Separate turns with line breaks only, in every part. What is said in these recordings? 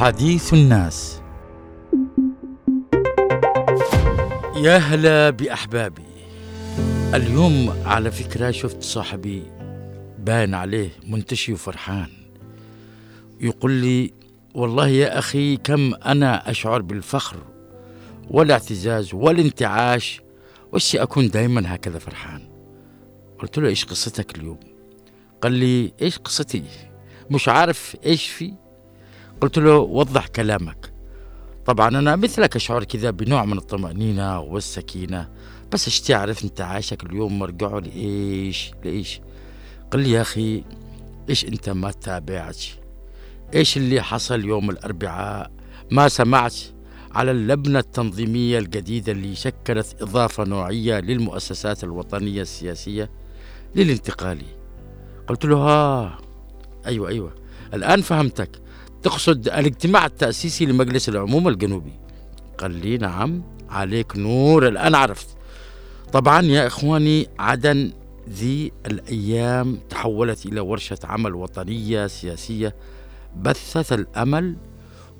حديث الناس. يا هلا بأحبابي. اليوم على فكرة شفت صاحبي باين عليه منتشي وفرحان. يقول لي والله يا أخي كم أنا أشعر بالفخر والاعتزاز والانتعاش وشي أكون دايما هكذا فرحان. قلت له إيش قصتك اليوم؟ قال لي إيش قصتي؟ مش عارف إيش في قلت له وضح كلامك. طبعا أنا مثلك أشعر كذا بنوع من الطمأنينة والسكينة بس إيش تعرف أنت عايشك اليوم مرجعه لإيش؟ لإيش؟ قال لي يا أخي إيش أنت ما تابعتش إيش اللي حصل يوم الأربعاء؟ ما سمعت على اللبنة التنظيمية الجديدة اللي شكلت إضافة نوعية للمؤسسات الوطنية السياسية للانتقالي قلت له ها أيوة أيوة. الآن فهمتك. تقصد الاجتماع التأسيسي لمجلس العموم الجنوبي. قال لي نعم عليك نور الآن عرفت. طبعا يا إخواني عدن ذي الأيام تحولت إلى ورشة عمل وطنية سياسية بثت الأمل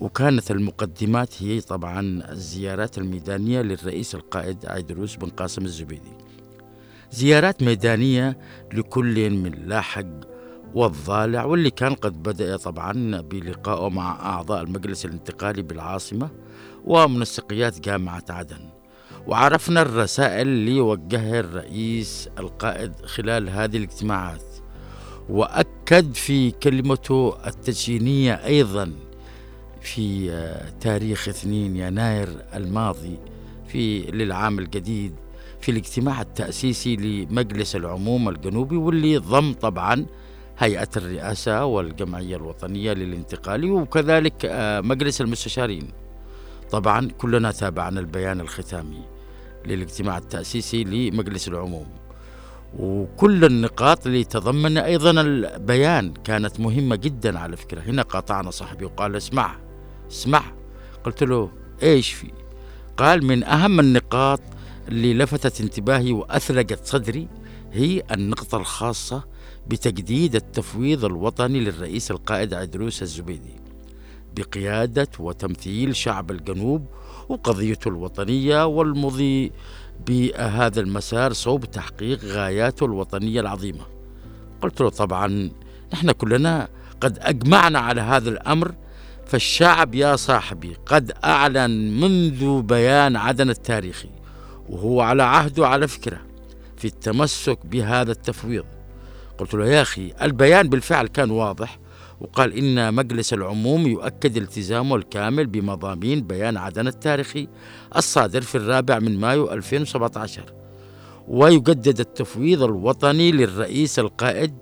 وكانت المقدمات هي طبعا الزيارات الميدانية للرئيس القائد عيدروس بن قاسم الزبيدي. زيارات ميدانية لكل من لاحق والضالع واللي كان قد بدأ طبعا بلقائه مع أعضاء المجلس الانتقالي بالعاصمة ومنسقيات جامعة عدن. وعرفنا الرسائل اللي وجهها الرئيس القائد خلال هذه الاجتماعات. وأكد في كلمته التدشينية أيضا في تاريخ 2 يناير الماضي في للعام الجديد في الاجتماع التأسيسي لمجلس العموم الجنوبي واللي ضم طبعا هيئة الرئاسة والجمعية الوطنية للانتقال وكذلك مجلس المستشارين. طبعا كلنا تابعنا البيان الختامي للاجتماع التأسيسي لمجلس العموم. وكل النقاط اللي تضمن أيضا البيان كانت مهمة جدا على فكرة. هنا قاطعنا صاحبي وقال اسمع اسمع. قلت له إيش في؟ قال من أهم النقاط اللي لفتت انتباهي وأثلجت صدري هي النقطة الخاصة بتجديد التفويض الوطني للرئيس القائد عدروس الزبيدي بقيادة وتمثيل شعب الجنوب وقضيته الوطنية والمضي بهذا المسار صوب تحقيق غاياته الوطنية العظيمة. قلت له طبعا نحن كلنا قد أجمعنا على هذا الأمر فالشعب يا صاحبي قد أعلن منذ بيان عدن التاريخي وهو على عهده على فكرة في التمسك بهذا التفويض. قلت له يا أخي البيان بالفعل كان واضح وقال إن مجلس العموم يؤكد التزامه الكامل بمضامين بيان عدن التاريخي الصادر في الرابع من مايو 2017 ويجدد التفويض الوطني للرئيس القائد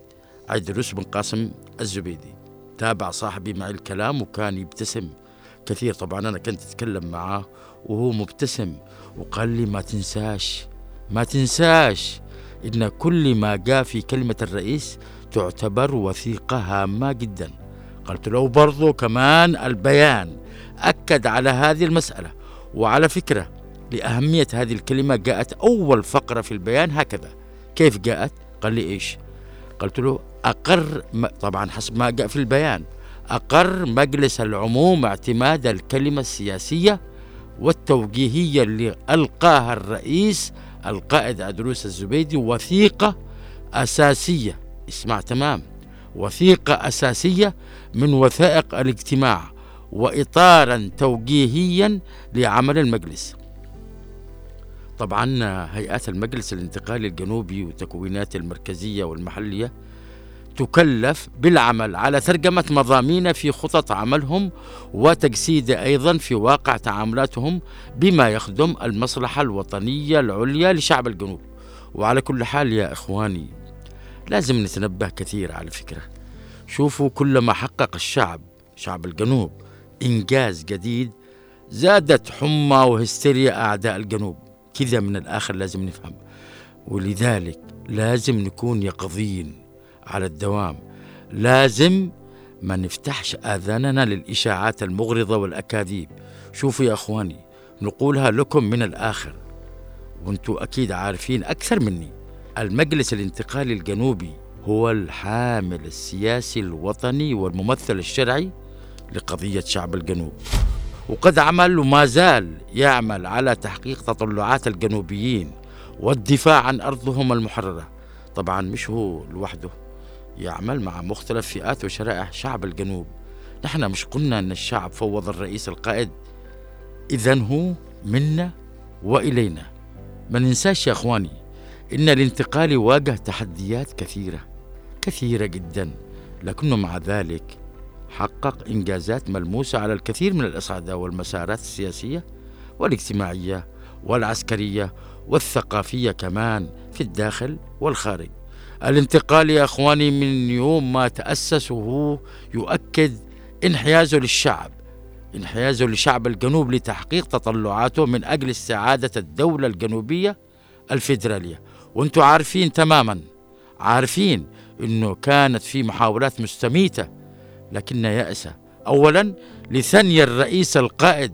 عيدروس بن قاسم الزبيدي. تابع صاحبي معي الكلام وكان يبتسم كثير. طبعا أنا كنت أتكلم معاه وهو مبتسم وقال لي ما تنساش ما تنساش إن كل ما جاء في كلمة الرئيس تعتبر وثيقة هامة جدا قلت له برضو كمان البيان أكد على هذه المسألة وعلى فكرة لأهمية هذه الكلمة جاءت أول فقرة في البيان هكذا كيف جاءت؟ قال لي إيش؟ قلت له أقر طبعا حسب ما جاء في البيان أقر مجلس العموم اعتماد الكلمة السياسية والتوجيهية اللي ألقاها الرئيس القائد عدروس الزبيدي وثيقة أساسية اسمع تمام وثيقة أساسية من وثائق الاجتماع وإطارا توجيهيا لعمل المجلس. طبعا هيئات المجلس الانتقالي الجنوبي وتكويناته المركزية والمحلية تكلف بالعمل على ترجمة مضامين في خطط عملهم وتجسيد أيضا في واقع تعاملاتهم بما يخدم المصلحة الوطنية العليا لشعب الجنوب. وعلى كل حال يا إخواني لازم نتنبه كثير على فكرة شوفوا كلما حقق الشعب شعب الجنوب إنجاز جديد زادت حمى وهستيريا أعداء الجنوب. كذا من الآخر لازم نفهم. ولذلك لازم نكون يقظين. على الدوام. لازم ما نفتحش آذاننا للإشاعات المغرضة والأكاذيب. شوفوا يا أخواني نقولها لكم من الآخر. وأنتوا أكيد عارفين أكثر مني. المجلس الانتقالي الجنوبي هو الحامل السياسي الوطني والممثل الشرعي لقضية شعب الجنوب. وقد عمل وما زال يعمل على تحقيق تطلعات الجنوبيين والدفاع عن أرضهم المحررة. طبعا مش هو لوحده. يعمل مع مختلف فئات وشرائح شعب الجنوب. نحن مش قلنا أن الشعب فوض الرئيس القائد. إذا هو منا وإلينا. ما ننساش يا أخواني إن الانتقال واجه تحديات كثيرة كثيرة جدا. لكنه مع ذلك حقق إنجازات ملموسة على الكثير من الإصعدة والمسارات السياسية والاجتماعية والعسكرية والثقافية كمان في الداخل والخارج. الانتقال يا أخواني من يوم ما تأسس وهو يؤكد انحيازه للشعب انحيازه لشعب الجنوب لتحقيق تطلعاته من أجل استعادة الدولة الجنوبية الفيدرالية. وأنتم عارفين تماما عارفين إنه كانت في محاولات مستميتة لكن يأس أولا لثني الرئيس القائد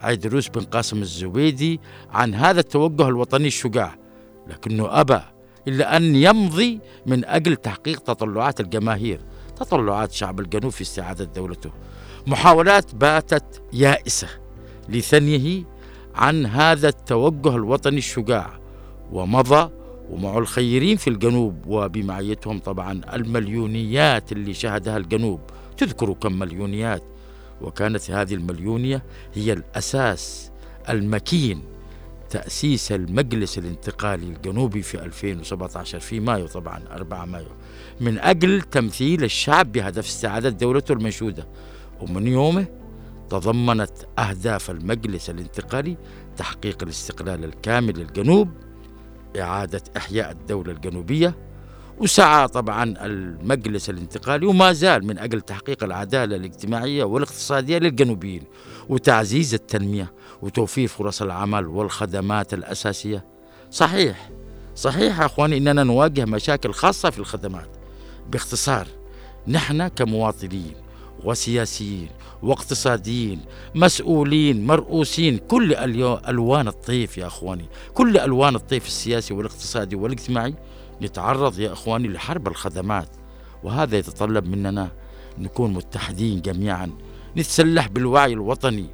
عيدروس بن قاسم الزبيدي عن هذا التوجه الوطني الشجاع لكنه أبى إلا أن يمضي من أجل تحقيق تطلعات الجماهير تطلعات شعب الجنوب في استعادة دولته. محاولات باتت يائسة لثنيه عن هذا التوجه الوطني الشجاع ومضى ومع الخيرين في الجنوب وبمعيتهم طبعا المليونيات اللي شهدها الجنوب. تذكروا كم مليونيات؟ وكانت هذه المليونية هي الأساس المكين تأسيس المجلس الانتقالي الجنوبي في 2017 في مايو طبعا 4 مايو. من أجل تمثيل الشعب بهدف استعادة دولته المنشودة. ومن يومه تضمنت أهداف المجلس الانتقالي تحقيق الاستقلال الكامل للجنوب إعادة إحياء الدولة الجنوبية وسعى طبعا المجلس الانتقالي وما زال من أجل تحقيق العدالة الاجتماعية والاقتصادية للجنوبيين وتعزيز التنمية وتوفير فرص العمل والخدمات الأساسية. صحيح صحيح أخواني إننا نواجه مشاكل خاصة في الخدمات. باختصار نحن كمواطنين وسياسيين واقتصاديين مسؤولين مرؤوسين كل ألوان الطيف يا أخواني كل ألوان الطيف السياسي والاقتصادي والاجتماعي نتعرض يا أخواني لحرب الخدمات وهذا يتطلب مننا نكون متحدين جميعا نتسلح بالوعي الوطني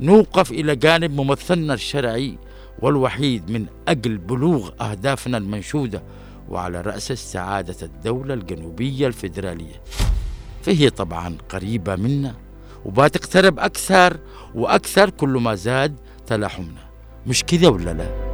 نوقف إلى جانب ممثلنا الشرعي والوحيد من أجل بلوغ أهدافنا المنشودة وعلى رأس استعادة الدولة الجنوبية الفيدرالية فهي طبعا قريبة منا وبتقترب أكثر وأكثر كل ما زاد تلاحمنا مش كذا ولا لا؟